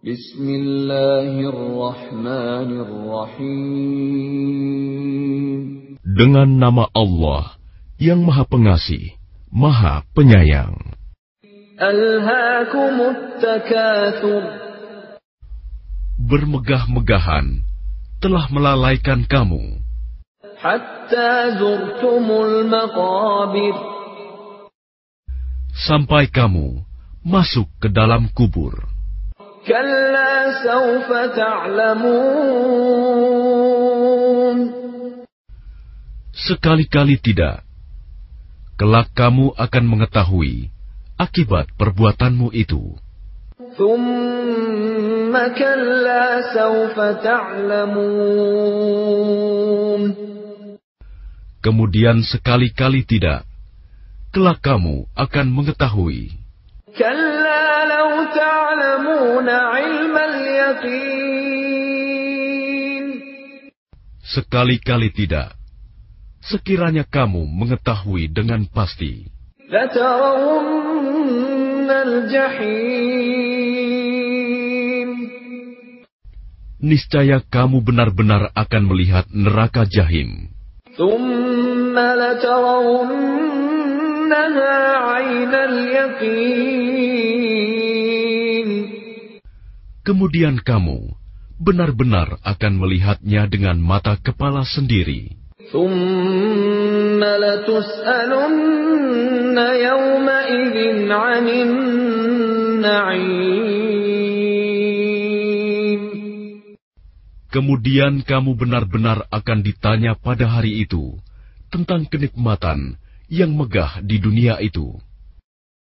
Bismillahirrahmanirrahim. Dengan nama Allah yang Maha Pengasih, Maha Penyayang. Bermegah-megahan telah melalaikan kamu sampai kamu masuk ke dalam kubur. Sekali-kali tidak. Kelak kamu akan mengetahui akibat perbuatanmu itu. Kemudian sekali-kali tidak, kelak kamu akan mengetahui. Sekali-kali tidak. Sekiranya kamu mengetahui dengan pasti. لترون الجحيم Niscaya kamu benar-benar akan melihat neraka jahim. ثم لترونها عين اليقين kemudian kamu benar-benar akan melihatnya dengan mata kepala sendiri. Kemudian kamu benar-benar akan ditanya pada hari itu tentang kenikmatan yang megah di dunia itu.